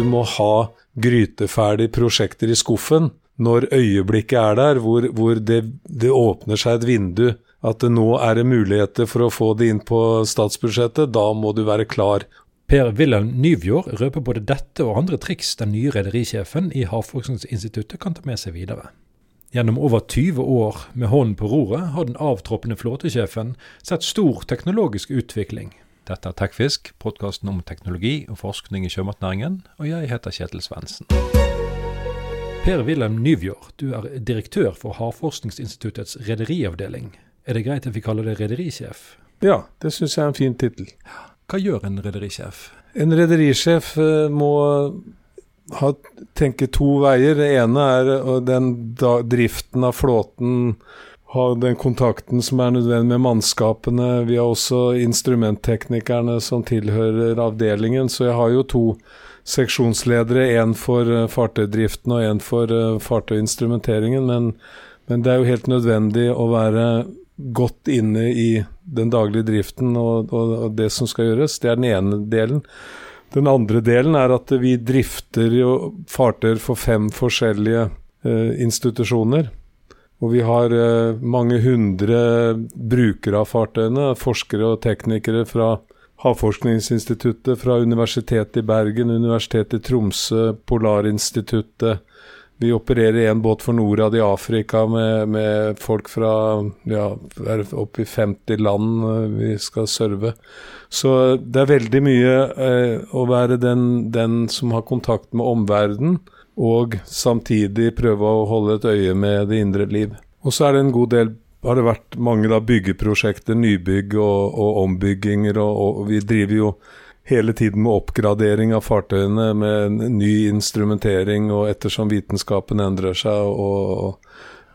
du må ha gryteferdige prosjekter i skuffen når øyeblikket er der, hvor, hvor det, det, åpner seg et vindu. At det nå er det muligheter for å få det inn på statsbudsjettet. Da må du være klar. Per Wilhelm Nyvjord røper både dette og andre triks den nye rederisjefen i Havforskningsinstituttet kan ta med seg videre. Gjennom over 20 år med hånden på roret har den avtroppende flåtesjefen sett stor teknologisk utvikling. Dette er Tekfisk, podkasten om teknologi og forskning i sjømatnæringen, og jeg heter Kjetil Svendsen. Per Wilhelm Nyvjord, du er direktør for Havforskningsinstituttets rederiavdeling. Er det greit at vi kaller deg rederisjef? Ja, det syns jeg er en fin tittel. Hva gjør en rederisjef? En rederisjef uh, må ha, tenke to veier. Det ene er den da, driften av flåten, ha den kontakten som er nødvendig med mannskapene. Vi har også instrumentteknikerne som tilhører avdelingen, så jeg har jo to seksjonsledere, én for uh, fartøydriften og én for uh, fartøyinstrumenteringen. Men, men, det er jo helt nødvendig å være godt inne i den daglige driften og, og, og, det som skal gjøres. Det er den ene delen. Den andre delen er at vi drifter jo fartøyer for fem forskjellige eh, institusjoner. Og vi har mange hundre brukere av fartøyene, forskere og teknikere fra Havforskningsinstituttet fra Universitetet i Bergen, Universitetet i Tromsø, Polarinstituttet. Vi opererer én båt for Norad i Afrika med, med folk fra ja, opp i 50 land eh, vi skal serve. Så det er veldig mye eh, å være den, den, som har kontakt med omverdenen, og samtidig prøve å holde et øye med det indre liv. Og så er det en god del har det vært mange da, byggeprosjekter, nybygg og, og ombygginger. Og, og, vi driver jo hele tiden med oppgradering av fartøyene, med ny instrumentering og ettersom vitenskapen endrer seg. og,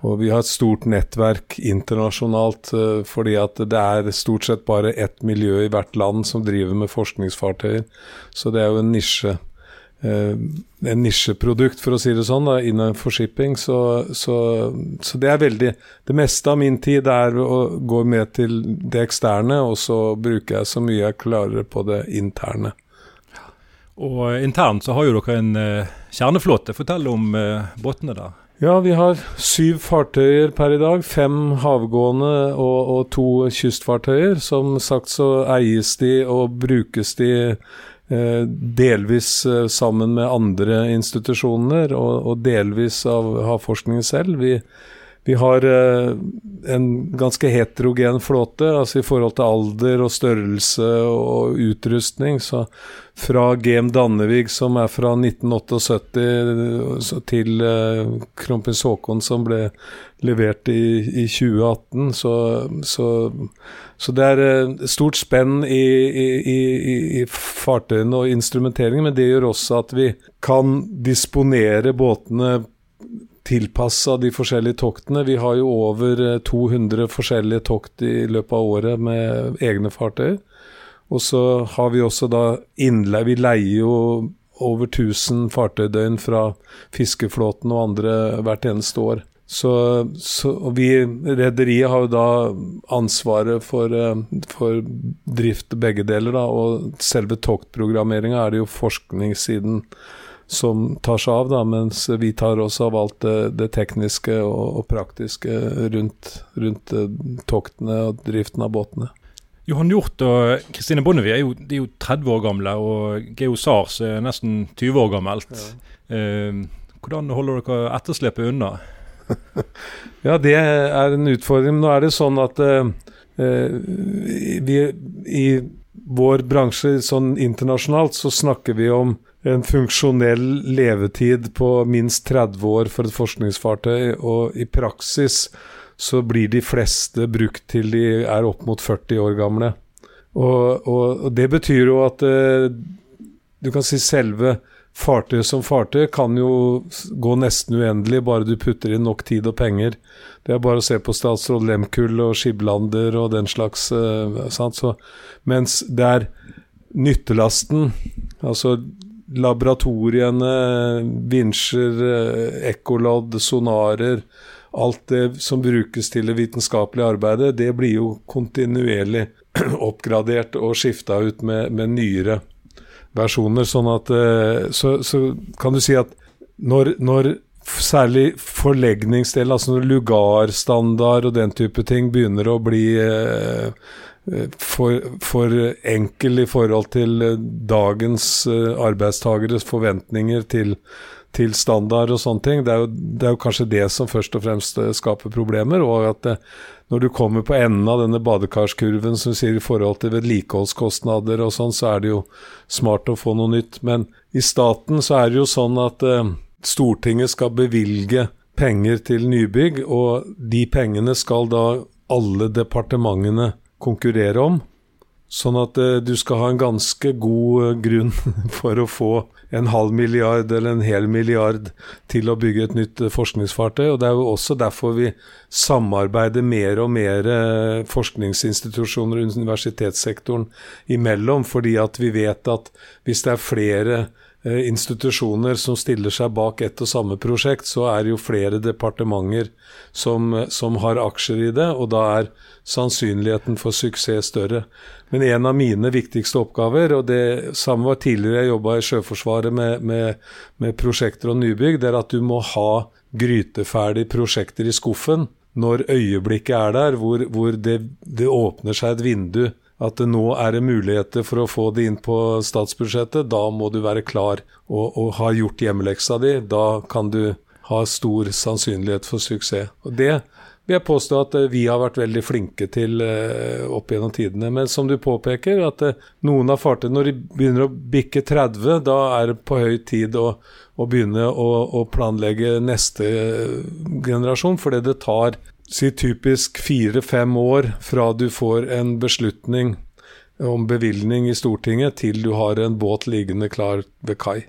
og vi har et stort nettverk internasjonalt, uh, fordi at det er stort sett bare ett miljø i hvert land som driver med forskningsfartøyer. Så det er jo en nisje Eh, en nisjeprodukt, for å si det sånn, da, innenfor shipping. Så, så, så, det er veldig Det meste av min tid er å gå med til det eksterne, og så bruker jeg så mye jeg klarer på det interne. Og internt så har jo dere en uh, kjerneflåte. Fortell om uh, båtene der. Ja, vi har syv fartøyer per i dag. Fem havgående og, og to kystfartøyer. Som sagt så eies de og brukes de Eh, delvis eh, sammen med andre institusjoner, og, og delvis av havforskningen selv. Vi, vi har eh, en ganske heterogen flåte, altså i forhold til alder og størrelse og utrustning. Så fra GM Dannevig, som er fra 1978, til Kronprins Haakon, som ble levert i, i 2018, så, så så det er eh, stort spenn i, i, i fartøyene og instrumenteringen, men det gjør også at vi kan disponere båtene tilpassa de forskjellige toktene. Vi har jo over 200 eh, forskjellige tokt i løpet av året med egne fartøy. Og så har vi også da innleie Vi leier jo over 1000 fartøydøgn fra fiskeflåten og andre hvert eneste år. Så, så vi Rederiet har jo da ansvaret for, eh, for drift begge deler, da, og selve toktprogrammeringa er det jo forskningssiden som tar seg av, da, mens vi tar også av alt det, det tekniske og, og, praktiske rundt, rundt eh, toktene og driften av båtene. Johan Hjort og Kristine Bondevie er er jo 30 år gamle, og Geo Sars er nesten 20 år gammelt. Ja. Eh, hvordan holder dere etterslepet unna? ja, det er en utfordring. Nå er det sånn at eh, vi i vår bransje sånn internasjonalt så snakker vi om en funksjonell levetid på minst 30 år for et forskningsfartøy, og i praksis så blir de fleste brukt til de er opp mot 40 år gamle. Og, og, og det betyr jo at eh, du kan si selve fartøy som fartøy kan jo gå nesten uendelig, bare du putter inn nok tid og penger. Det er bare å se på statsråd Lemkull og Skiblander og den slags. sant, Så, mens det er nyttelasten, altså laboratoriene, vinsjer, uh, ekkolodd, sonarer Alt det som brukes til det vitenskapelige arbeidet, det blir jo kontinuerlig oppgradert og skifta ut med, med nyere versjoner. Sånn at så, så kan du si at når, når særlig forlegningsdelen, altså når lugarstandard og den type ting begynner å bli eh, for, for, enkel i forhold til dagens uh, arbeidstageres forventninger til, til, standard og sånne ting. Det er, jo, det er, jo, kanskje det som først og fremst skaper problemer. Og at det, når du kommer på enden av denne badekarskurven som sier i forhold til vedlikeholdskostnader og sånn, så er det jo smart å få noe nytt. Men i staten så er det jo sånn at eh, Stortinget skal bevilge penger til nybygg, og de pengene skal da alle departementene konkurrere om. Sånn at uh, du skal ha en ganske god uh, grunn for å få en halv milliard eller en hel milliard til å bygge et nytt uh, forskningsfartøy. og Det er jo også derfor vi samarbeider mer og mer forskningsinstitusjoner og universitetssektoren imellom. Fordi at vi vet at hvis det er flere Eh, institusjoner som stiller seg bak ett og samme prosjekt, så er det jo flere departementer som, som, har aksjer i det, og da er sannsynligheten for suksess større. Men en av mine viktigste oppgaver, og det samme var tidligere jeg jobba i Sjøforsvaret med, med, med, prosjekter og nybygg, det er at du må ha gryteferdige prosjekter i skuffen når øyeblikket er der, hvor, hvor det, det åpner seg et vindu at nå er det muligheter for å få det inn på statsbudsjettet. Da må du være klar og, og ha gjort hjemmeleksa di. Da kan du ha stor sannsynlighet for suksess. Og Det vil jeg påstå at eh, vi har vært veldig flinke til uh, opp gjennom tidene. Men som du påpeker, at uh, noen av fartøyene når de begynner å bikke 30, da er det på høy tid å, å begynne å, å, planlegge neste generasjon. Fordi det tar si typisk fire-fem år fra du får en beslutning om bevilgning i Stortinget, til du har en båt liggende klar ved kai.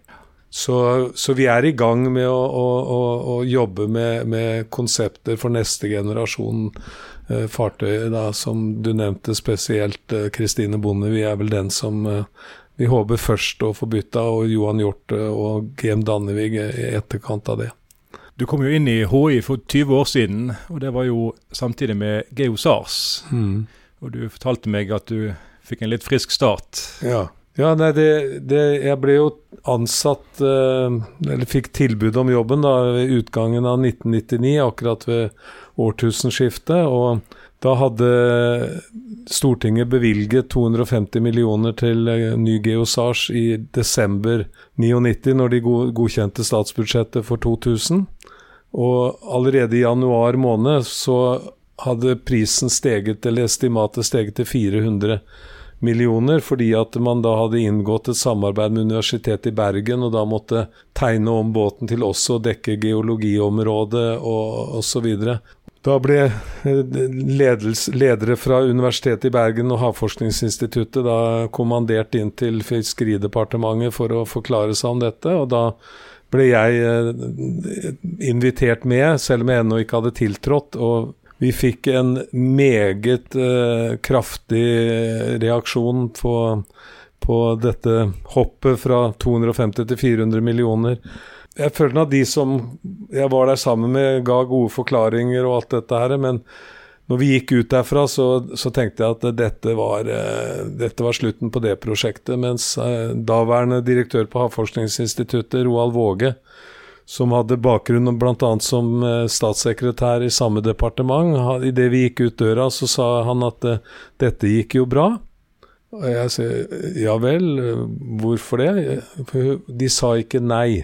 Så, så vi er i gang med å, å, å, å jobbe med, med, konsepter for neste generasjon eh, fartøy, som du nevnte spesielt Kristine eh, Bonde. Vi er vel den som eh, vi håper først å få bytta, og Johan Hjort eh, og GM Dannevig i etterkant av det. Du kom jo inn i HI for 20 år siden, og det var jo samtidig med GeoSARS. Mm. Og du fortalte meg at du fikk en litt frisk start. Ja. Ja, nei, det, det, Jeg ble jo ansatt eh, Eller fikk tilbud om jobben da ved utgangen av 1999, akkurat ved årtusenskiftet. Og da hadde Stortinget bevilget 250 millioner til eh, ny Geosars i desember 99, når de godkjente statsbudsjettet for 2000. Og allerede i januar måned så hadde prisen steget, eller estimatet steget til 400 millioner, fordi at man da hadde inngått et samarbeid med Universitetet i Bergen, og da måtte tegne om båten til også å dekke geologiområdet og osv. Da ble ledels, ledere fra Universitetet i Bergen og Havforskningsinstituttet da kommandert inn til Fiskeridepartementet for å forklare seg om dette. og da ble jeg eh, invitert med, selv om jeg ennå ikke hadde tiltrådt. og vi fikk en meget uh, kraftig reaksjon på, på, dette hoppet fra 250 til 400 millioner. Jeg følte at de som jeg var der sammen med, ga gode forklaringer og alt dette her, men når vi gikk ut derfra, så, så tenkte jeg at dette var, uh, dette var, slutten på det prosjektet. Mens uh, daværende direktør på Havforskningsinstituttet, Roald Våge, som hadde bakgrunn bl.a. som uh, statssekretær i samme departement, idet vi gikk ut døra, så sa han at dette gikk jo bra. Og jeg sier ja vel, hvorfor det? De sa ikke nei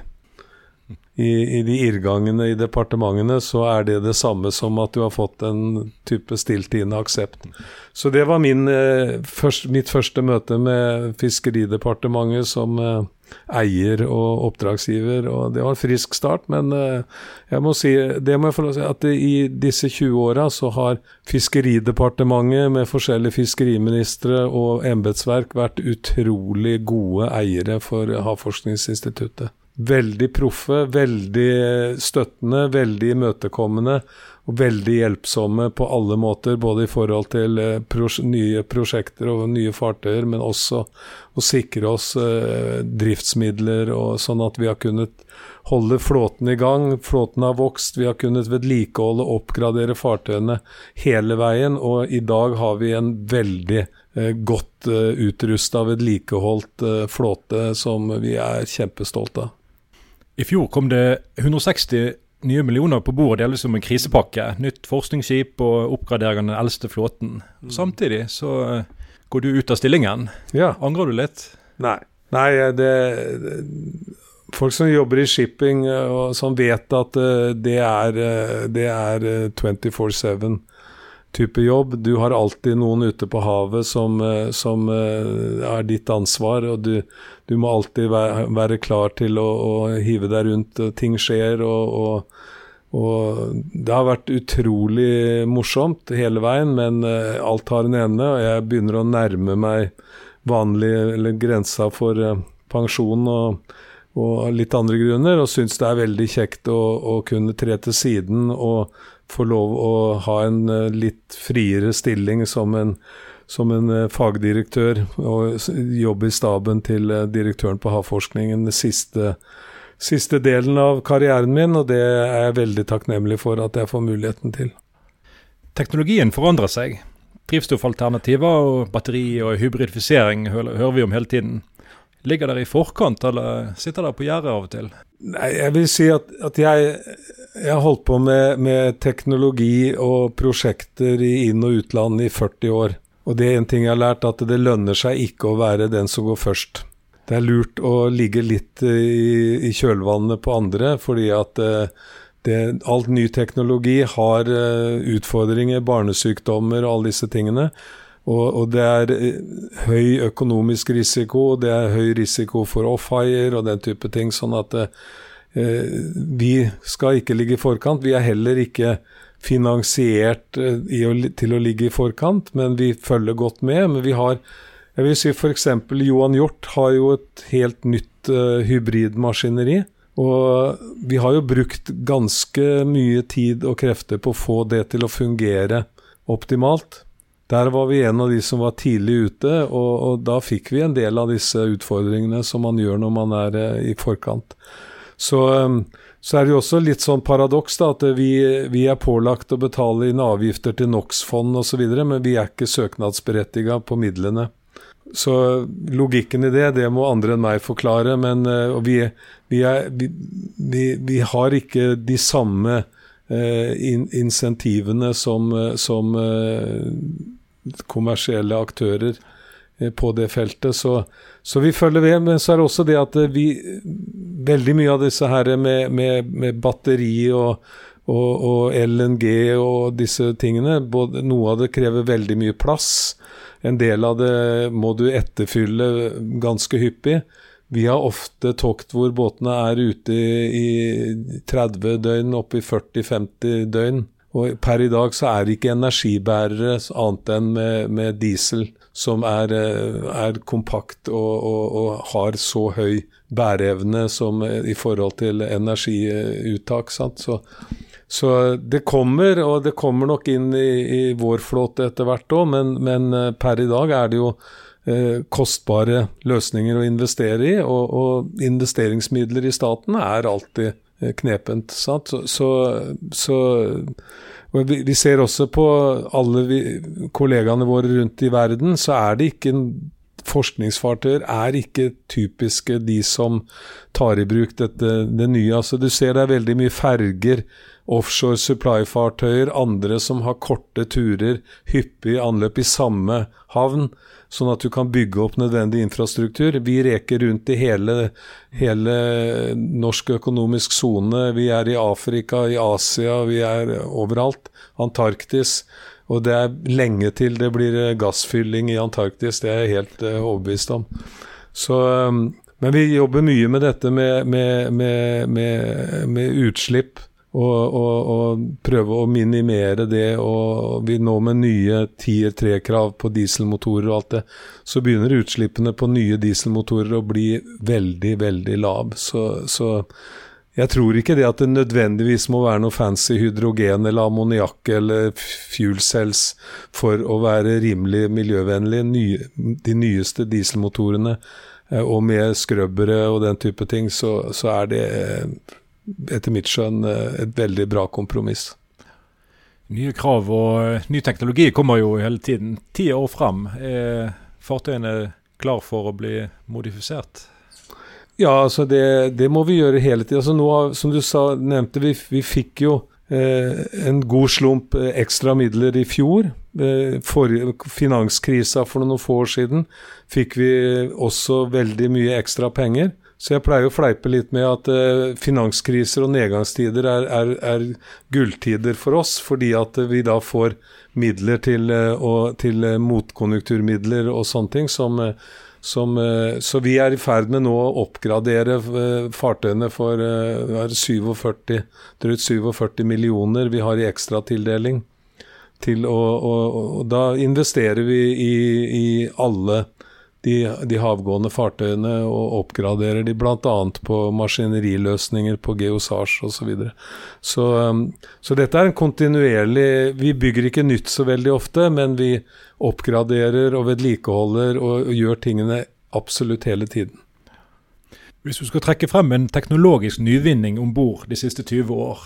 i, i, de irrgangene i departementene, så er det det samme som at du har fått en type stilltiende aksept. Så det var min, eh, først, mitt første møte med Fiskeridepartementet som eh, eier og oppdragsgiver, og det var en frisk start. Men eh, jeg må si, det må jeg få til at det, i disse 20 åra så har Fiskeridepartementet med forskjellige fiskeriministre og embetsverk vært utrolig gode eiere for Havforskningsinstituttet veldig proffe, veldig støttende, veldig imøtekommende. og veldig hjelpsomme på alle måter, både i forhold til eh, pros nye prosjekter og nye fartøyer, men også å sikre oss eh, driftsmidler, og sånn at vi har kunnet holde flåten i gang. Flåten har vokst, vi har kunnet vedlikeholde og oppgradere fartøyene hele veien, og i dag har vi en veldig eh, godt eh, utrusta, vedlikeholdt eh, flåte som vi er kjempestolte av. I fjor kom det 160 nye millioner på bordet, delvis som en krisepakke. Nytt forskningsskip og oppgradering av den eldste flåten. Mm. Samtidig så eh, går du ut av stillingen. Ja. Angrer du litt? Nei. Nei, det, Folk som jobber i shipping eh, og som vet at eh, det er, det er 24-7 type jobb. Du har alltid noen ute på havet som, som er ditt ansvar, og du, du må alltid være, være klar til å, å, hive deg rundt. Ting skjer, og, og, og, det har vært utrolig morsomt hele veien, men uh, alt har en ende, og jeg begynner å nærme meg vanlig, eller grensa for pensjon og, og, litt andre grunner, og syns det er veldig kjekt å, å, kunne tre til siden og få lov å ha en uh, litt friere stilling som en som en eh, fagdirektør og jobbe i staben til eh, direktøren på Havforskningen den siste, siste delen av karrieren min, og det er jeg veldig takknemlig for at jeg får muligheten til. Teknologien forandrer seg. Drivstoffalternativer og batteri og hybridifisering hører vi om hele tiden. Ligger dere i forkant, eller sitter dere på gjerdet av og til? Nei, jeg vil si at, at jeg, har holdt på med, med, teknologi og prosjekter i inn- og utland i 40 år. Og det er en ting jeg har lært, at det lønner seg ikke å være den som går først. Det er lurt å ligge litt i, i kjølvannet på andre, fordi at eh, det, alt ny teknologi har uh, utfordringer, barnesykdommer og alle disse tingene. Og, og, det er uh, høy økonomisk risiko, det er høy risiko for off-hire og den type ting. Sånn at eh, vi skal ikke ligge i forkant. Vi er heller ikke finansiert eh, å, til å ligge i forkant, men vi følger godt med. Men vi har jeg vil si f.eks. Johan Hjort har jo et helt nytt uh, hybridmaskineri. Og vi har jo brukt ganske mye tid og krefter på å få det til å fungere optimalt. Der var vi en av de som var tidlig ute, og, og da fikk vi en del av disse utfordringene som man gjør når man er uh, i forkant. Så um, så er det jo også litt sånn paradoks da, at vi, vi, er pålagt å betale inn avgifter til NOx-fond osv., men vi er ikke søknadsberettiga på midlene. Så logikken i det, det må andre enn meg forklare. Men uh, vi, vi, er, vi, har ikke de samme eh, in insentivene som, som uh, kommersielle aktører på det feltet. Så, så vi følger ved. Men så er det også det at vi veldig mye av disse her med, med, med batteri og, og, og, LNG og disse tingene, både, noe av det krever veldig mye plass. En del av det må du etterfylle ganske hyppig. Vi har ofte tokt hvor båtene er ute i, i 30 døgn, opp i 40-50 døgn. Og per i dag så er det ikke energibærere annet enn med, med diesel som er, er kompakt og, og, og, har så høy bæreevne som eh, i forhold til energiuttak. Så, så, det kommer, og det kommer nok inn i, i vår flåte etter hvert òg, men, men, eh, per i dag er det jo eh, kostbare løsninger å investere i, og, og investeringsmidler i staten er alltid eh, knepent. Sant? Så, så, så vi, vi, ser også på alle vi, kollegaene våre rundt i verden, så er det ikke en forskningsfartøyer er ikke typiske de som tar i bruk dette, det nye. Altså, du ser det er veldig mye ferger, offshore supply-fartøyer, andre som har korte turer, hyppig anløp i samme havn, sånn at du kan bygge opp nødvendig infrastruktur. Vi reker rundt i hele, hele norsk økonomisk sone. Vi er i Afrika, i Asia, vi er overalt. Antarktis. Og det er lenge til det blir eh, gassfylling i Antarktis, det er jeg helt uh, overbevist om. Så, um, men vi jobber mye med dette med, med, med, med utslipp. Og, og, og, prøve å minimere det. Og vi nå med nye Tier 3-krav på dieselmotorer og alt det, så begynner utslippene på nye dieselmotorer å bli veldig, veldig lav. Så, så jeg tror ikke det at det nødvendigvis må være noe fancy hydrogen eller ammoniakk eller fuel cells for å være rimelig miljøvennlig. Nye, de nyeste dieselmotorene eh, og med skrøbbere og den type ting, så, så er det eh, etter mitt skjønn eh, et veldig bra kompromiss. Nye krav og ny teknologi kommer jo hele tiden. Ti år fram. Er fartøyene klar for å bli modifisert? Ja, altså det, det må vi gjøre hele tida. Altså nå, som du sa, nevnte, vi, vi fikk jo eh, en god slump eh, ekstra midler i fjor. Eh, for finanskrisa for noen få år siden fikk vi også veldig mye ekstra penger. Så jeg pleier å fleipe litt med at eh, finanskriser og nedgangstider er, er, er, gulltider for oss, fordi at vi da får midler til, eh, og, til eh, motkonjunkturmidler og sånne ting som som, eh, så vi er i ferd med nå å oppgradere eh, fartøyene for 47, eh, drøyt 47 millioner vi har i ekstratildeling. Til å, og, og da investerer vi i, i alle de, de, havgående fartøyene og oppgraderer de bl.a. på maskineriløsninger på geosage osv. Så, videre. så Så dette er en kontinuerlig Vi bygger ikke nytt så veldig ofte, men vi oppgraderer og vedlikeholder og, og gjør tingene absolutt hele tiden. Hvis du skal trekke frem en teknologisk nyvinning om bord de siste 20 år?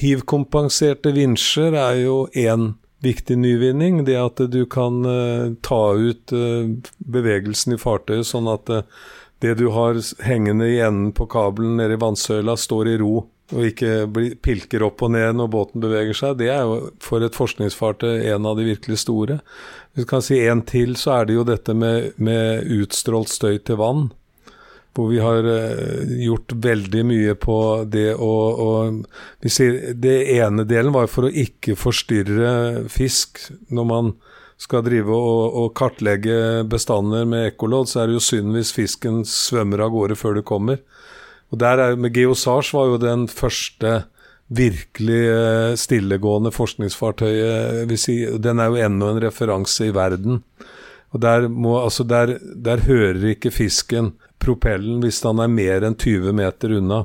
Hiv-kompenserte vinsjer er jo én viktig nyvinning. Det at du kan uh, ta ut uh, bevegelsen i fartøyet sånn at uh, det du har hengende i enden på kabelen nede i vannsøyla, står i ro og ikke pilker opp og ned når båten beveger seg, det er jo for et forskningsfartøy en av de virkelig store. Hvis vi kan si en til, så er det jo dette med, med utstrålt støy til vann. Hvor vi har uh, gjort veldig mye på det å Vi sier Det ene delen var for å ikke forstyrre fisk. Når man skal drive og, og kartlegge bestander med ekkolodd, så er det jo synd hvis fisken svømmer av gårde før det kommer. Og der er, med Geosage var jo den første virkelig eh, stillegående forskningsfartøyet si, Den er jo ennå en referanse i verden. Og der, må, altså der, der, hører ikke fisken propellen hvis den er mer enn 20 meter unna.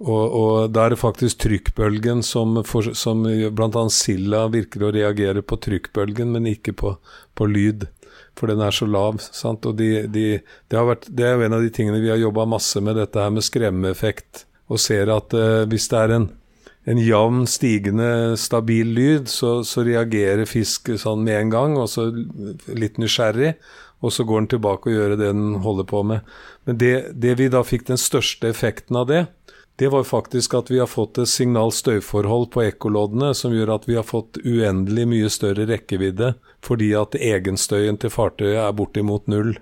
Og, og da er det faktisk trykkbølgen som, for, som bl.a. Silla virker å reagere på trykkbølgen, men ikke på, på lyd for den er så lav. Sant? Og de, de, det, vært, det, er jo en av de tingene vi har jobba masse med, dette her med skremmeeffekt. Og ser at eh, hvis det er en, en jevn, stigende, stabil lyd, så, så, reagerer fisk sånn med en gang, og så litt nysgjerrig. Og så går den tilbake og gjør det den holder på med. Men det, det vi da fikk den største effekten av det, det var faktisk at vi har fått et signal-støyforhold på ekkoloddene som gjør at vi har fått uendelig mye større rekkevidde, fordi at egenstøyen til fartøyet er bortimot null.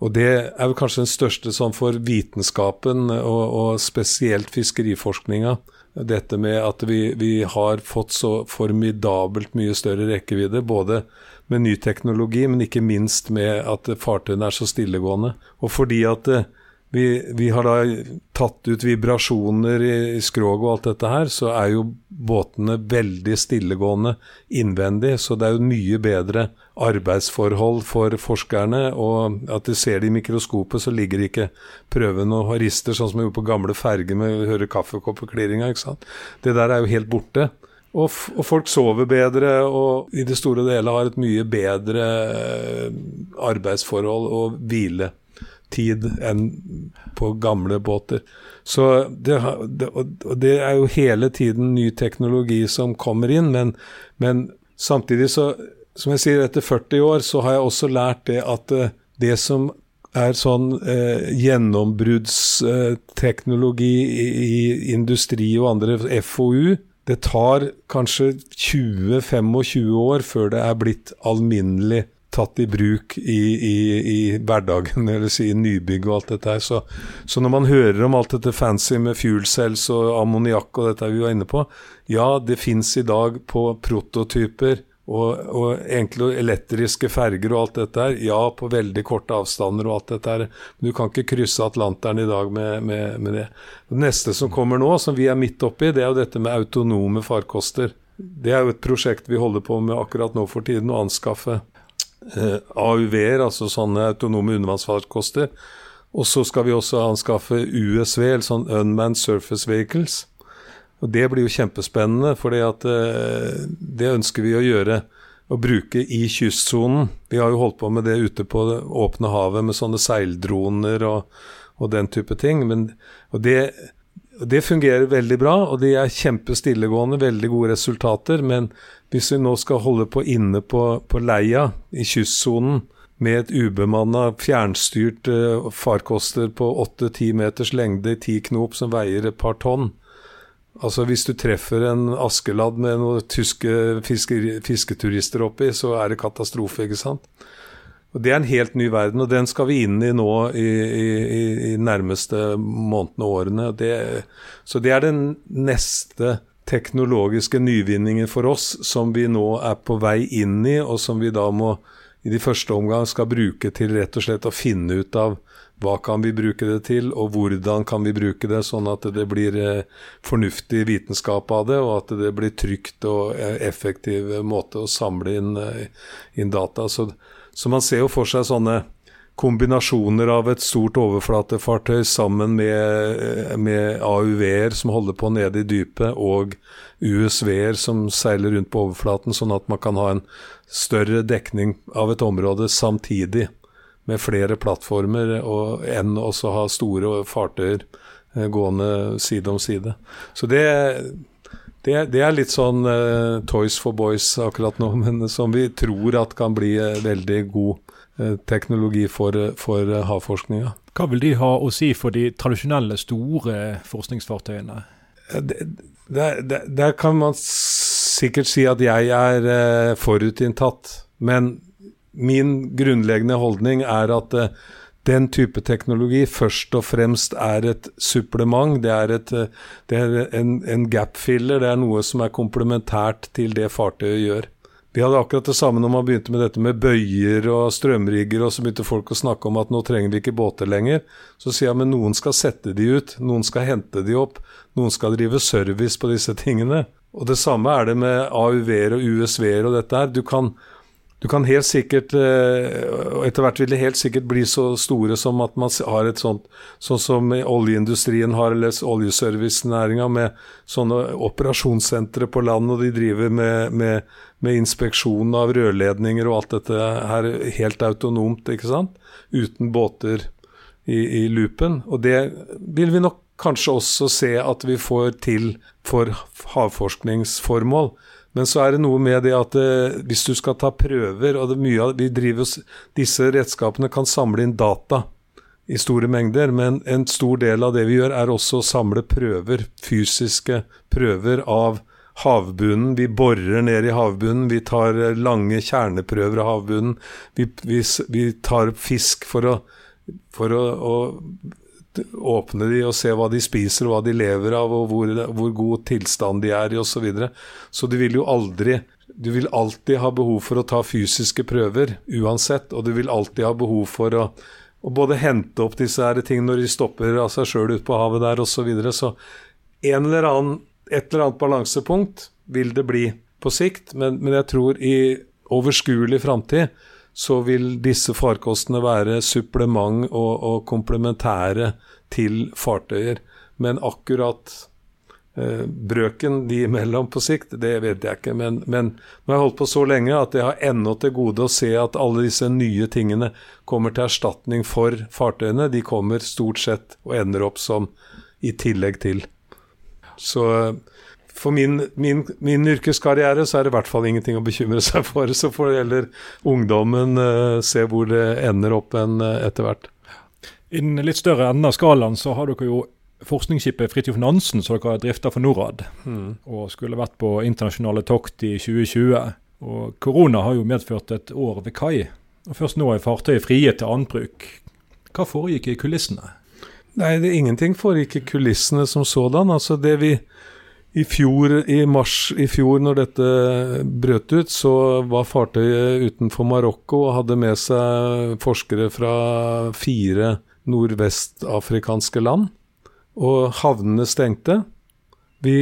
Og det er vel kanskje den største sånn for vitenskapen, og, og spesielt fiskeriforskninga. Dette med at vi, vi, har fått så formidabelt mye større rekkevidde, både med ny teknologi, men ikke minst med at fartøyene er så stillegående. Og fordi at vi, vi, har da tatt ut vibrasjoner i, i skroget og alt dette her, så er jo båtene veldig stillegående innvendig. Så det er jo mye bedre arbeidsforhold for forskerne. Og at de ser det i mikroskopet, så ligger ikke prøven og rister sånn som vi gjorde på gamle ferger med å høre kaffekoppklirringa. Det der er jo helt borte. Og, og, folk sover bedre og i det store og hele har et mye bedre eh, arbeidsforhold og hvile tid enn på gamle båter. Så det, det, og det er jo hele tiden ny teknologi som kommer inn, men, men samtidig så Som jeg sier, etter 40 år så har jeg også lært det at eh, det som er sånn eh, gjennombruddsteknologi i, i industri og andre FoU, det tar kanskje 20-25 år før det er blitt alminnelig tatt i bruk i, i, i hverdagen, eller si nybygg og alt dette her. Så, så, når man hører om alt dette fancy med fuel cells og ammoniakk og dette vi var inne på, ja, det fins i dag på prototyper og, og enkle elektriske ferger og alt dette her. Ja, på veldig korte avstander og alt dette her. Men du kan ikke krysse Atlanteren i dag med, med, med det. Det neste som kommer nå, som vi er midt oppi, det er jo dette med autonome farkoster. Det er jo et prosjekt vi holder på med akkurat nå for tiden, å anskaffe eh, AUV-er, altså sånne autonome undervannsfarkoster. Og så skal vi også anskaffe USV, eller sånn Unmanned Surface Vehicles. Og Det blir jo kjempespennende, for eh, det ønsker vi å gjøre. Å bruke i kystsonen. Vi har jo holdt på med det ute på det åpne havet med sånne seildroner og, og den type ting. Men, og det, det fungerer veldig bra, og de er kjempestillegående, veldig gode resultater. Men hvis vi nå skal holde på inne på, på leia i kystsonen, med et ubemanna, fjernstyrt uh, farkoster på 8-10 meters lengde i ti knop som veier et par tonn. Altså Hvis du treffer en Askeladd med noen tyske fiske, fisketurister oppi, så er det katastrofe, ikke sant? Og Det er en helt ny verden, og den skal vi inn i nå i, i, i nærmeste månedene og årene. Det, så det er den neste teknologiske nyvinningen for oss som vi nå er på vei inn i, og som vi da må i de første omgang skal bruke til rett og slett å finne ut av hva kan vi bruke det til, og hvordan kan vi bruke det, sånn at det blir eh, fornuftig vitenskap av det, og at det blir trygt og eh, effektiv måte å samle inn, eh, inn data. Så, så, man ser jo for seg sånne kombinasjoner av et stort overflatefartøy sammen med, med AUV-er som holder på nede i dypet, og USV-er som seiler rundt på overflaten, sånn at man kan ha en større dekning av et område samtidig med flere plattformer og, enn også ha store fartøyer eh, gående side om side. Så det, det, det er litt sånn uh, Toys for boys akkurat nå, men som vi tror at kan bli uh, veldig god uh, teknologi for, for havforskninga. Hva vil de ha å si for de tradisjonelle, store forskningsfartøyene? Der, der, der, kan man sikkert si at jeg er forutinntatt. Men min grunnleggende holdning er at uh, den type teknologi først og fremst er et supplement. Det er, et, uh, det er en, en gap-filler. Det er noe som er komplementært til det fartøyet gjør. Vi hadde akkurat det samme når man begynte med dette med bøyer og strømrigger, og så begynte folk å snakke om at nå trenger vi ikke båter lenger. Så sier jeg men noen skal sette de ut, noen skal hente de opp, noen skal drive service på disse tingene. Og det samme er det med AUV-er og USV-er og dette her. Du kan, du kan helt sikkert eh, etter hvert vil det helt sikkert bli så store som at man har et sånt Sånn som oljeindustrien har, eller oljeservicenæringa, med sånne operasjonssentre på land, og de driver med, med, med inspeksjon av rørledninger og alt dette her helt autonomt, ikke sant? Uten båter i, i loopen. Og det vil vi nok kanskje også se at vi får til for havforskningsformål. Men så er det noe med det at eh, hvis du skal ta prøver og mye av, vi driver, Disse redskapene kan samle inn data i store mengder, men en stor del av det vi gjør, er også å samle prøver, fysiske prøver av havbunnen. Vi borer ned i havbunnen, vi tar lange kjerneprøver av havbunnen. Vi, vi, vi tar fisk for å, for å, å åpne de og se hva de spiser hva de lever av, og hvor, hvor god tilstand de er i osv. Så, videre. så du vil jo aldri Du vil alltid ha behov for å ta fysiske prøver uansett, og du vil alltid ha behov for å, å både hente opp disse her tingene når de stopper av seg sjøl ute på havet der osv. Så, videre. så en eller annen, et eller annet balansepunkt vil det bli på sikt, men, men jeg tror i overskuelig framtid så vil disse farkostene være supplement og, og komplementære til fartøyer. Men akkurat eh, brøken de imellom på sikt, det vet jeg ikke. Men, men nå har jeg holdt på så lenge at jeg har ennå til gode å se at alle disse nye tingene kommer til erstatning for fartøyene. De kommer stort sett og ender opp som i tillegg til. Så for min, min, min, yrkeskarriere så er det i hvert fall ingenting å bekymre seg for. Så får heller ungdommen uh, se hvor det ender opp en uh, etter hvert. I den litt større enden av skalaen så har dere jo forskningsskipet Fridtjof Nansen, som dere har drifta for Norad. Mm. Og skulle vært på internasjonale tokt i 2020. Og korona har jo medført et år ved kai. Og først nå er fartøyet frie til annen bruk. Hva foregikk i kulissene? Nei, det, ingenting foregikk i kulissene som sådan. Altså det vi i fjor, i mars i fjor, når dette brøt ut, så var fartøyet utenfor Marokko og hadde med seg forskere fra fire nordvestafrikanske land. Og havnene stengte. Vi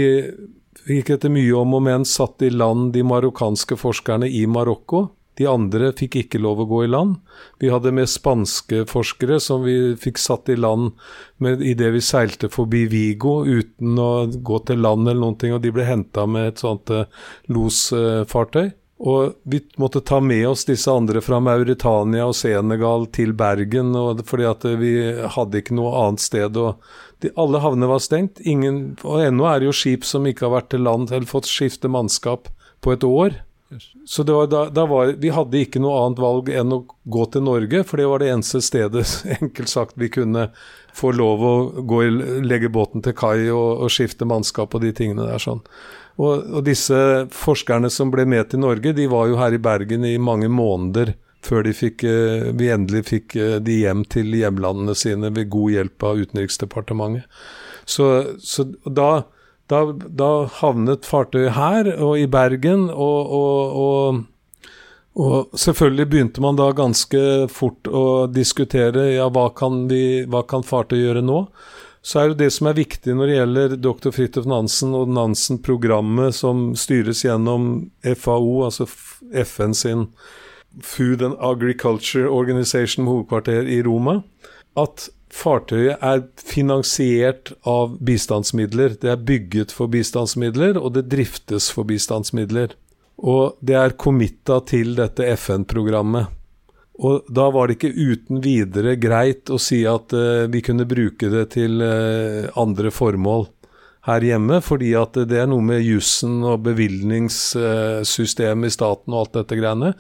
gikk etter mye om og men satt i land de marokkanske forskerne i Marokko. De andre fikk ikke lov å gå i land. Vi hadde med spanske forskere som vi fikk satt i land idet vi seilte forbi Vigo uten å gå til land eller noen ting, og de ble henta med et sånt uh, losfartøy. Og vi måtte ta med oss disse andre fra Mauritania og Senegal til Bergen, fordi at vi hadde ikke noe annet sted. og Alle havner var stengt. Ingen, og ennå er det jo skip som ikke har vært til land eller fått skifte mannskap på et år. Så da, da var, vi hadde ikke noe annet valg enn å gå til Norge, for det var det eneste stedet enkelt sagt vi kunne få lov å gå, legge båten til kai og, og, skifte mannskap og de tingene der. sånn. Og, og, disse forskerne som ble med til Norge, de var jo her i Bergen i mange måneder før fikk, eh, vi endelig fikk eh, de hjem til hjemlandene sine ved god hjelp av Utenriksdepartementet. Så, så da da, da, havnet fartøyet her og i Bergen, og, og, og, og, selvfølgelig begynte man da ganske fort å diskutere ja, hva kan, vi, hva kan fartøy gjøre nå? Så er jo det som er viktig når det gjelder dr. Fridtjof Nansen og Nansen-programmet som styres gjennom FAO, altså FN sin Food and Agriculture Organization med hovedkvarter i Roma, at fartøyet er finansiert av bistandsmidler. Det er bygget for bistandsmidler, og det driftes for bistandsmidler. Og det er committa til dette FN-programmet. Og da var det ikke uten videre greit å si at uh, vi kunne bruke det til uh, andre formål her hjemme, fordi at det er noe med jussen og bevilgningssystemet i staten og alt dette greiene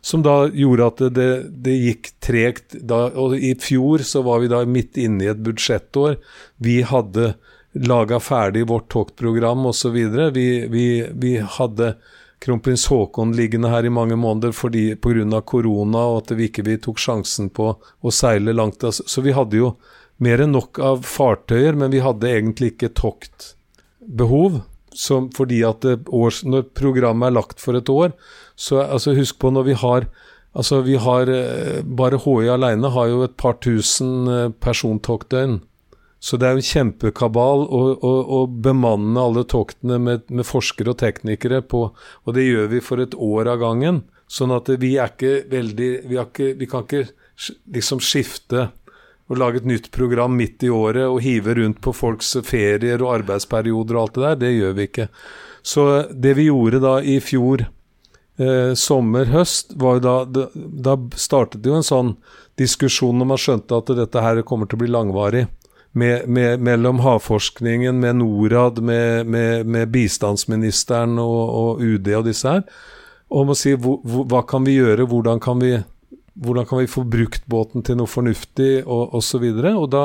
som da gjorde at det, det gikk tregt. Da, og I fjor så var vi da midt inne i et budsjettår. Vi hadde laga ferdig vårt toktprogram osv. Vi, vi, vi hadde kronprins Haakon liggende her i mange måneder pga. korona og at vi ikke vi tok sjansen på å seile langt. Så vi hadde jo mer enn nok av fartøyer, men vi hadde egentlig ikke toktbehov. Som, fordi at det, års, når programmet er lagt for et år, så altså, husk på når vi har Altså, vi har eh, Bare HI alene har jo et par tusen eh, persontoktdøgn. Så det er jo en kjempekabal å, å, å bemanne alle toktene med, med, forskere og teknikere på, og det gjør vi for et år av gangen. Sånn at vi er ikke veldig Vi, ikke, vi kan ikke liksom skifte og lage et nytt program midt i året og hive rundt på folks ferier og arbeidsperioder og alt det der. Det gjør vi ikke. Så det vi gjorde da i fjor eh, sommer, høst, var jo da, da, da startet jo en sånn diskusjon når man skjønte at dette her kommer til å bli langvarig. Med, med, mellom havforskningen, med Norad, med, med bistandsministeren og, og, UD og disse her. Om å si hvor, hva kan vi gjøre, hvordan kan vi, hvordan kan vi få brukt båten til noe fornuftig, og osv. Og, og da,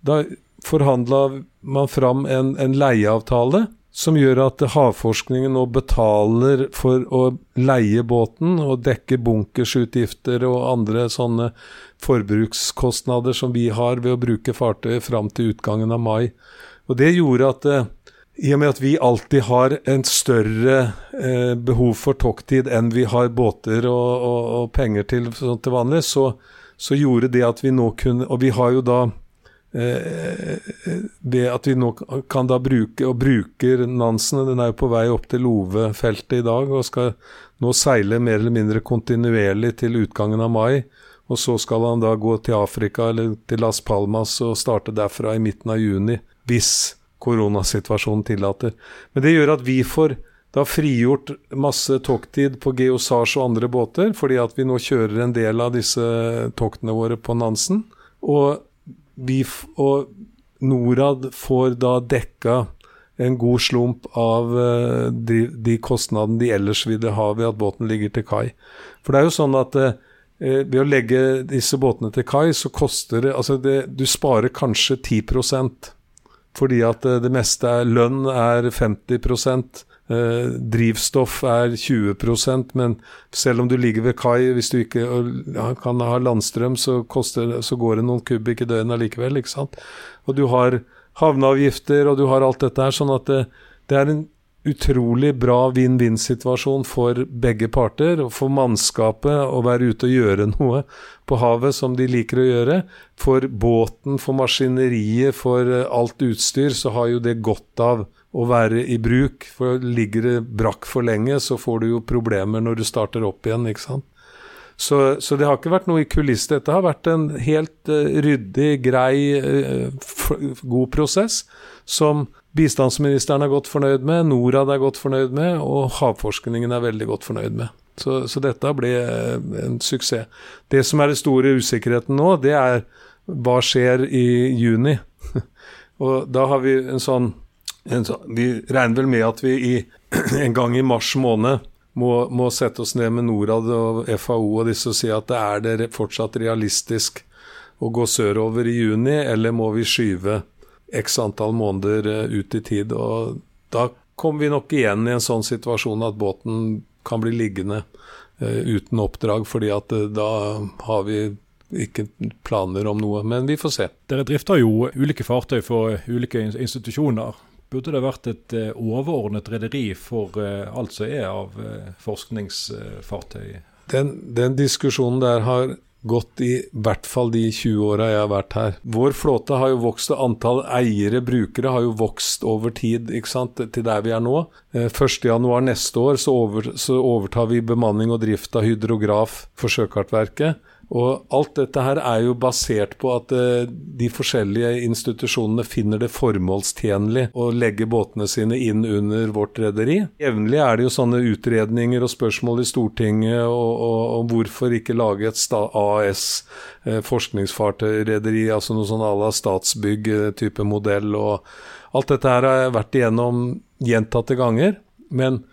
da forhandla man fram en, en leieavtale som gjør at havforskningen nå betaler for å leie båten og dekke bunkersutgifter og andre sånne forbrukskostnader som vi har ved å bruke fartøyet fram til utgangen av mai. Og Det gjorde at eh, i og med at vi alltid har en større eh, behov for tokttid enn vi har båter og, og, og penger til, sånn til vanlig, så, så, gjorde det at vi nå kunne Og vi har jo da Eh, det at vi nå kan da bruke, og bruker Nansen Den er jo på vei opp til Love-feltet i dag og skal nå seile mer eller mindre kontinuerlig til utgangen av mai. Og så skal han da gå til Afrika eller til Las Palmas og starte derfra i midten av juni, hvis koronasituasjonen tillater. Men det gjør at vi får da frigjort masse tokttid på Geosars og andre båter, fordi at vi nå kjører en del av disse toktene våre på Nansen. Og vi og Norad får da dekka en god slump av uh, de, de, kostnadene de ellers ville ha ved at båten ligger til kai. For det er jo sånn at eh, ved å legge disse båtene til kai, så koster det Altså, det, du sparer kanskje 10 fordi at uh, det meste er lønn er 50 Eh, drivstoff er 20% men selv om du ligger ved kai, hvis du ikke ja, kan ha landstrøm, så, koster, så, går det noen kubikk i døgnet allikevel. ikke sant? Og du har havneavgifter, og du har alt dette her. Sånn at det, det er en utrolig bra vinn-vinn-situasjon for begge parter. Og for mannskapet å være ute og gjøre noe på havet som de liker å gjøre. For båten, for maskineriet, for alt utstyr, så har jo det godt av å være i bruk. For ligger det brakk for lenge, så får du jo problemer når du starter opp igjen, ikke sant. Så, så, det har ikke vært noe i kulisse. Dette har vært en helt uh, ryddig, grei, uh, god prosess som bistandsministeren er godt fornøyd med, Norad er godt fornøyd med, og havforskningen er veldig godt fornøyd med. Så, så dette ble en suksess. Det som er den store usikkerheten nå, det er hva skjer i juni. og da har vi en sånn, en sånn Vi regner vel med at vi i, en gang i mars måned må, må, sette oss ned med Norad og FAO og disse og si at det er det fortsatt realistisk å gå sørover i juni, eller må vi skyve x antall måneder eh, ut i tid? Og da kommer vi nok igjen i en sånn situasjon at båten kan bli liggende uh, uten oppdrag, fordi at uh, da har vi ikke planer om noe, men vi får se. Dere drifter jo ulike fartøy for ulike institusjoner. Burde det vært et uh, overordnet rederi for uh, alt som er av uh, forskningsfartøy? Den, den, diskusjonen der har gått i hvert fall de 20 åra jeg har vært her. Vår flåte har jo vokst, og antall eiere, brukere, har jo vokst over tid ikke sant, til der vi er nå. 1.1 neste år så, over, så overtar vi bemanning og drift av hydrograf for Sjøkartverket. Og alt dette her er jo basert på at uh, de forskjellige institusjonene finner det formålstjenlig å legge båtene sine inn under vårt rederi. Jevnlig er det jo sånne utredninger og spørsmål i Stortinget og, hvorfor ikke lage et AS, uh, forskningsfartøyrederi, altså noe sånn à la Statsbygg-type eh, modell. og Alt dette her har jeg vært igjennom gjentatte ganger. men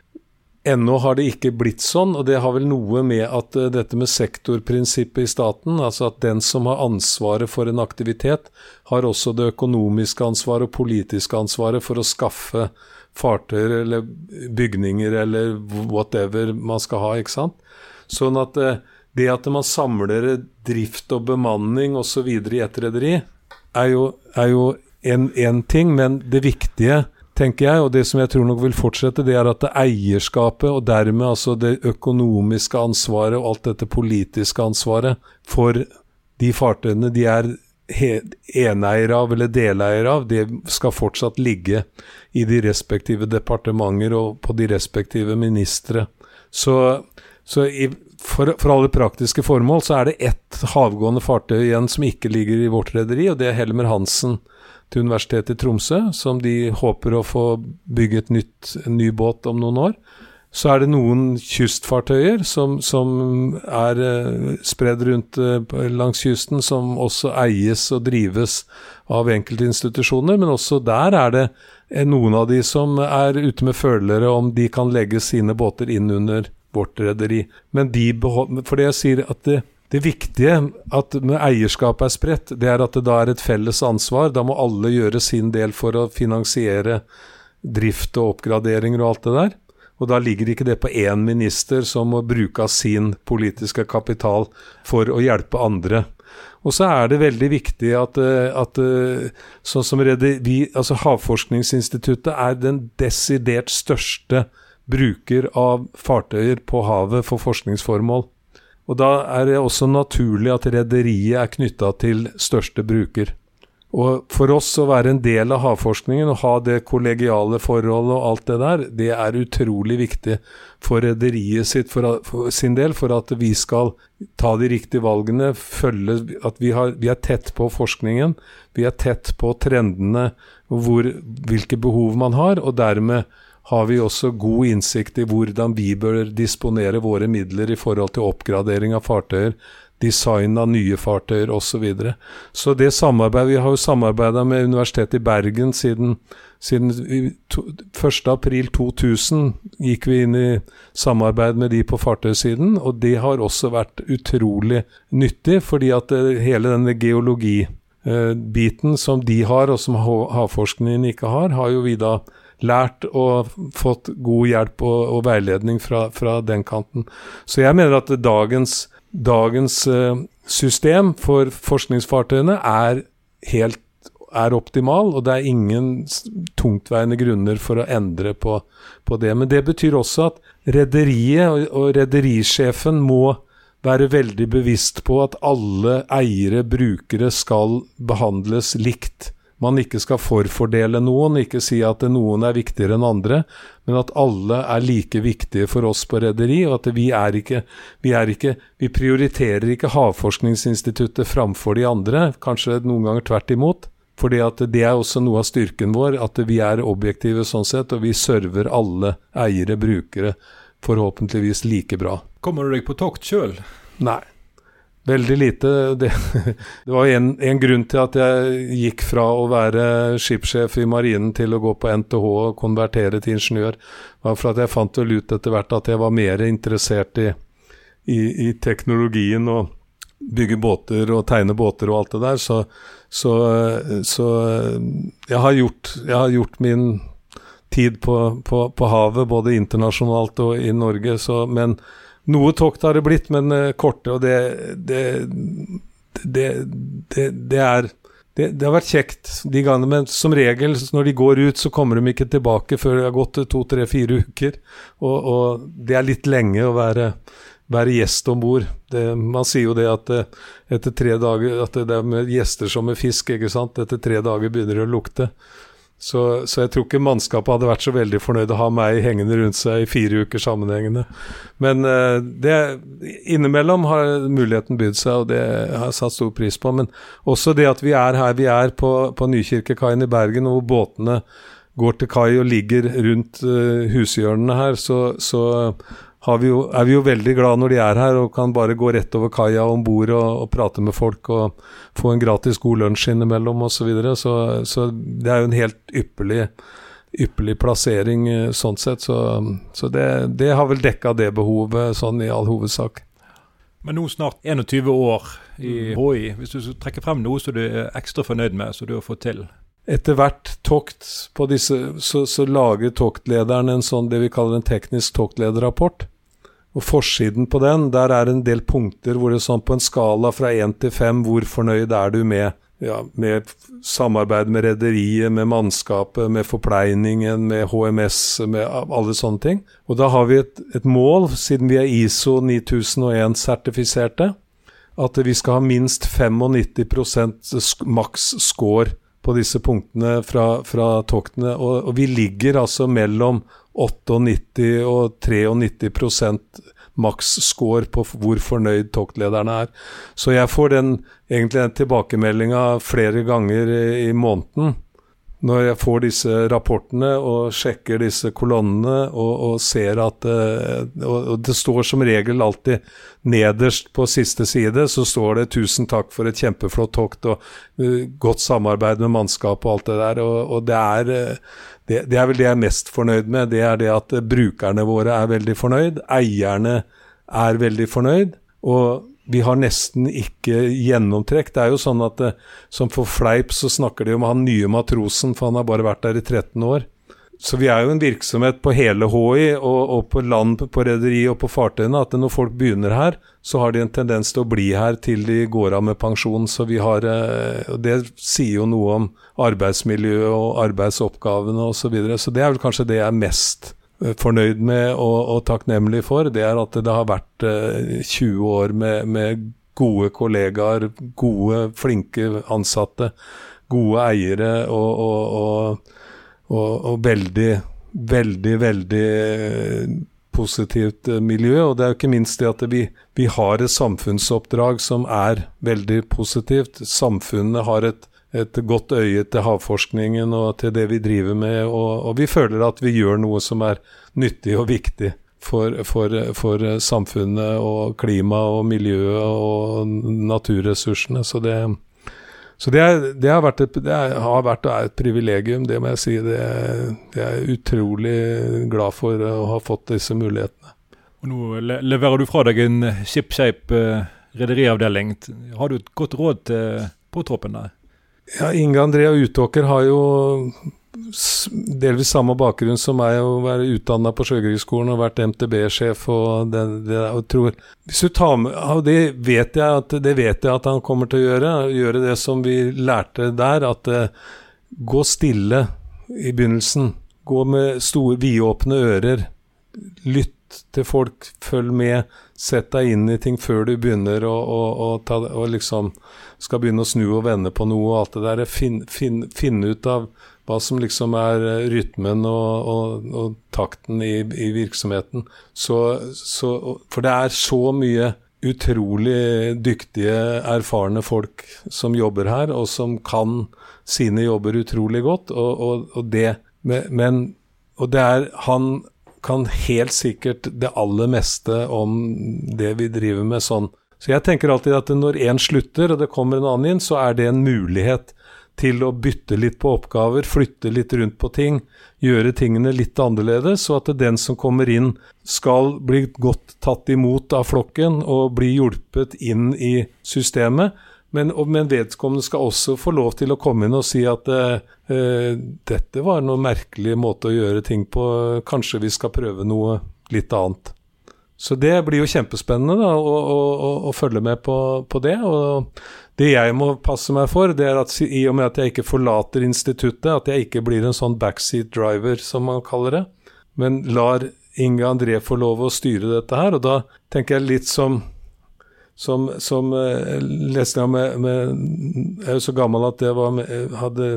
Ennå har det ikke blitt sånn, og det har vel noe med at uh, dette med sektorprinsippet i staten, altså at den som har ansvaret for en aktivitet, har også det økonomiske ansvaret og politiske ansvaret for å skaffe fartøyer eller bygninger eller whatever man skal ha, ikke sant. Sånn at uh, det at man samler drift og bemanning osv. i ett rederi, er er jo en, ting, men det viktige tenker jeg, og det som jeg tror nok vil fortsette, det er at det eierskapet, og dermed altså det økonomiske ansvaret og alt dette politiske ansvaret for de fartøyene de er eneier av eller deleier av, det skal fortsatt ligge i de respektive departementer og på de respektive ministre. Så, så i, for, for, alle praktiske formål så er det ett havgående fartøy igjen som ikke ligger i vårt rederi, og det er Helmer Hansen til Universitetet i Tromsø, som de håper å få bygge en ny båt om noen år. Så er det noen kystfartøyer som, som er uh, spredd rundt uh, langs kysten, som også eies og drives av enkelte institusjoner. Men også der er det uh, noen av de som er ute med følere om de kan legge sine båter inn under vårt rederi. Men de beholder For det jeg sier at det, det viktige at når eierskapet er spredt, det er at det da er et felles ansvar. Da må alle gjøre sin del for å finansiere drift og oppgraderinger og alt det der. Og da ligger ikke det på én minister som må bruke av sin politiske kapital for å hjelpe andre. Og så er det veldig viktig at, at sånn som vi, altså Havforskningsinstituttet er den desidert største bruker av fartøyer på havet for forskningsformål. Og da er det også naturlig at rederiet er knytta til største bruker. Og for oss å være en del av havforskningen og ha det kollegiale forholdet og alt det der, det er utrolig viktig for rederiet sitt for, for, sin del, for at vi skal ta de riktige valgene, følge At vi, har, vi er tett på forskningen, vi er tett på trendene, hvor, hvilke behov man har, og dermed har vi også god innsikt i hvordan vi bør disponere våre midler i forhold til oppgradering av fartøyer, design av nye fartøyer osv. Så, videre. så det samarbeidet Vi har jo samarbeida med Universitetet i Bergen siden, siden 1.4.2000 gikk vi inn i samarbeid med de på fartøysiden, og det har også vært utrolig nyttig, fordi at eh, hele denne geologibiten som de har, og som havforskningen ikke har, har jo vi da lært og fått god hjelp og, og veiledning fra, fra, den kanten. Så jeg mener at dagens, dagens uh, system for forskningsfartøyene er helt er optimal, og det er ingen tungtveiende grunner for å endre på, på det. Men det betyr også at rederiet og, og rederisjefen må være veldig bevisst på at alle eiere, brukere, skal behandles likt man ikke skal forfordele noen, ikke si at noen er viktigere enn andre, men at alle er like viktige for oss på rederi, og at vi er ikke vi, er ikke vi prioriterer ikke Havforskningsinstituttet framfor de andre, kanskje noen ganger tvert imot. Fordi at det er også noe av styrken vår, at vi er objektive sånn sett, og vi server alle eiere, brukere, forhåpentligvis like bra. Kommer du deg på tokt sjøl? Nei. Veldig lite. Det, det var en, en, grunn til at jeg gikk fra å være skipssjef i marinen til å gå på NTH og konvertere til ingeniør. var for at jeg fant vel ut etter hvert at jeg var mer interessert i, i, i teknologien og bygge båter og tegne båter og alt det der. Så, så, så jeg, har gjort, jeg, har gjort, min tid på, på, på havet, både internasjonalt og i Norge. Så, men noe tokt har det blitt, men uh, korte, og det det, det, det, det er det, har vært kjekt de gangene, men som regel når de går ut, så kommer de ikke tilbake før det har gått to, tre, fire uker. Og, og, det er litt lenge å være, være gjest om bord. Man sier jo det at uh, etter tre dager At det er med gjester som med fisk, ikke sant. Etter tre dager begynner det å lukte. Så, så, jeg tror ikke mannskapet hadde vært så veldig fornøyd å ha meg hengende rundt seg i fire uker sammenhengende. Men uh, det, innimellom har muligheten bydd seg, og det har jeg satt stor pris på. Men også det at vi er her vi er på, på Nykirkekaien i Bergen, hvor båtene går til kai og ligger rundt uh, hushjørnene her, så, så vi jo, er vi jo veldig glad når de er her og kan bare gå rett over kaia om bord og, og, prate med folk og få en gratis god lunsj innimellom osv. Så, videre. så Så det er jo en helt ypperlig, ypperlig plassering eh, sånn sett. Så, så det, det, har vel dekka det behovet sånn i all hovedsak. Men nå snart 21 år i HI. Hvis du trekker frem noe som du er ekstra fornøyd med, som du har fått til? Etter hvert tokt på disse, så, så lager toktlederen en sånn det vi kaller en teknisk toktlederrapport. Og forsiden på den, der er en del punkter hvor det er sånn på en skala fra én til fem, hvor fornøyd er du med, ja, med samarbeid med rederiet, med mannskapet, med forpleiningen, med HMS, med alle sånne ting. Og da har vi et, et mål, siden vi er ISO 9001-sertifiserte, at vi skal ha minst 95% maks score på disse punktene fra, fra toktene. Og, og, vi ligger altså mellom 98 og 93 maks score på hvor fornøyd toktlederne er. Så jeg får den, egentlig den tilbakemeldinga flere ganger i, i måneden når jeg får disse rapportene og sjekker disse kolonnene og, og ser at uh, og, det står som regel alltid nederst på siste side, så står det 'tusen takk for et kjempeflott tokt' og uh, 'godt samarbeid med mannskap' og alt det der. Og, og det, er, uh, det, det, er vel det jeg er mest fornøyd med. Det er det at brukerne våre er veldig fornøyd. Eierne er veldig fornøyd. Og vi har nesten ikke gjennomtrekk. Det er jo sånn at eh, som for fleip så snakker de om han nye matrosen, for han har bare vært der i 13 år. Så vi er jo en virksomhet på hele HI, og, og på land, på rederi og på fartøyene, at når folk begynner her, så har de en tendens til å bli her til de går av med pensjon. Så vi har eh, Og det sier jo noe om arbeidsmiljøet og arbeidsoppgavene osv. Så, videre. så det er vel kanskje det jeg er mest fornøyd med og, og, takknemlig for, det er at det har vært eh, 20 år med, med, gode kollegaer, gode, flinke ansatte, gode eiere og, og, og veldig, veldig, veldig eh, positivt eh, miljø. Og det er jo ikke minst det at vi, vi har et samfunnsoppdrag som er veldig positivt. Samfunnet har et et godt øye til havforskningen og til det vi driver med. Og, og vi føler at vi gjør noe som er nyttig og viktig for, for, for samfunnet og klimaet og miljøet og naturressursene. Så det, så det, er, det, har, vært et, det har vært og er et privilegium, det må jeg si. Det, jeg er utrolig glad for å ha fått disse mulighetene. Og nå leverer du fra deg en ShipShape uh, rederiavdeling. Har du et godt råd til påtroppen der? Ja, Inge Andrea Utåker har jo delvis samme bakgrunn som meg, å være utdanna på Sjøkrigsskolen og vært MTB-sjef og det, det, og tror Hvis du tar med og det vet, jeg at, det vet jeg at han kommer til å gjøre, gjøre det som vi lærte der, at uh, gå stille i begynnelsen. Gå med store, vidåpne ører. Lytt til folk følg med, sett deg inn i ting før du begynner å, å, å ta, liksom skal begynne å snu og vende på noe og alt det der. Finn, finn, finne ut av hva som liksom er rytmen og, og, og takten i, i virksomheten. Så, så, for det er så mye utrolig dyktige, erfarne folk som jobber her, og som kan sine jobber utrolig godt. Og, og det, men, og det er Han kan helt sikkert det aller meste om det vi driver med sånn. Så jeg tenker alltid at når én slutter, og det kommer en annen inn, så er det en mulighet til å bytte litt på oppgaver, flytte litt rundt på ting, gjøre tingene litt annerledes, så at den som kommer inn, skal bli godt tatt imot av flokken og bli hjulpet inn i systemet. Men, men, vedkommende skal også få lov til å komme inn og si at eh, dette var noe merkelig måte å gjøre ting på, kanskje vi skal prøve noe litt annet. Så det blir jo kjempespennende da, å, å, å, følge med på, på, det. Og det jeg må passe meg for, det er at i og med at jeg ikke forlater instituttet, at jeg ikke blir en sånn backseat driver, som man kaller det, men lar Inge André få lov å styre dette her. Og da tenker jeg litt som som, som uh, leste jeg med, med, Jeg er jo så gammel at jeg var med, hadde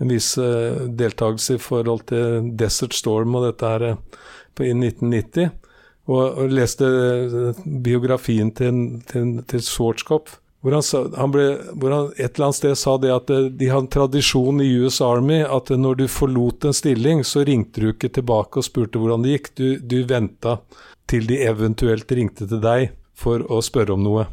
en viss uh, deltakelse i forhold til Desert Storm og dette her på, i 1990. Og, og leste biografien til, til, til Schwarzkopf. Hvor han, sa, han ble, hvor han et eller annet sted sa det at de har en tradisjon i US Army at når du forlot en stilling, så ringte du ikke tilbake og spurte hvordan det gikk. Du, du venta til de eventuelt ringte til deg for å spørre om noe.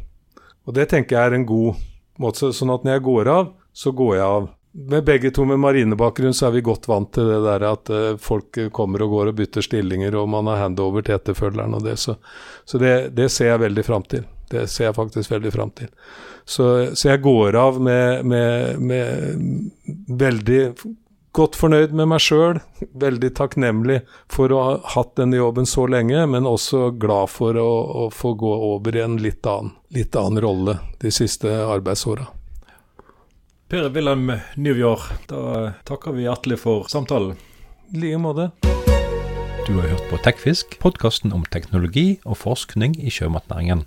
Og det tenker jeg er en god måte. Sånn at når jeg går av, så går jeg av. Med begge to med marinebakgrunn så er vi godt vant til det der at uh, folk kommer og går og bytter stillinger, og man har handover til etterfølgeren og det. Så, så det, det, ser jeg veldig fram til. Det ser jeg faktisk veldig fram til. Så, så jeg går av med, med, med veldig godt fornøyd med meg sjøl. Veldig takknemlig for å ha hatt denne jobben så lenge, men også glad for å, å få gå over i en litt annen, litt annen rolle de siste arbeidsåra. Per Wilhelm Nyvjord, da takker vi hjertelig for samtalen. I like måte. Du har hørt på Tekfisk, podkasten om teknologi og forskning i sjømatnæringen.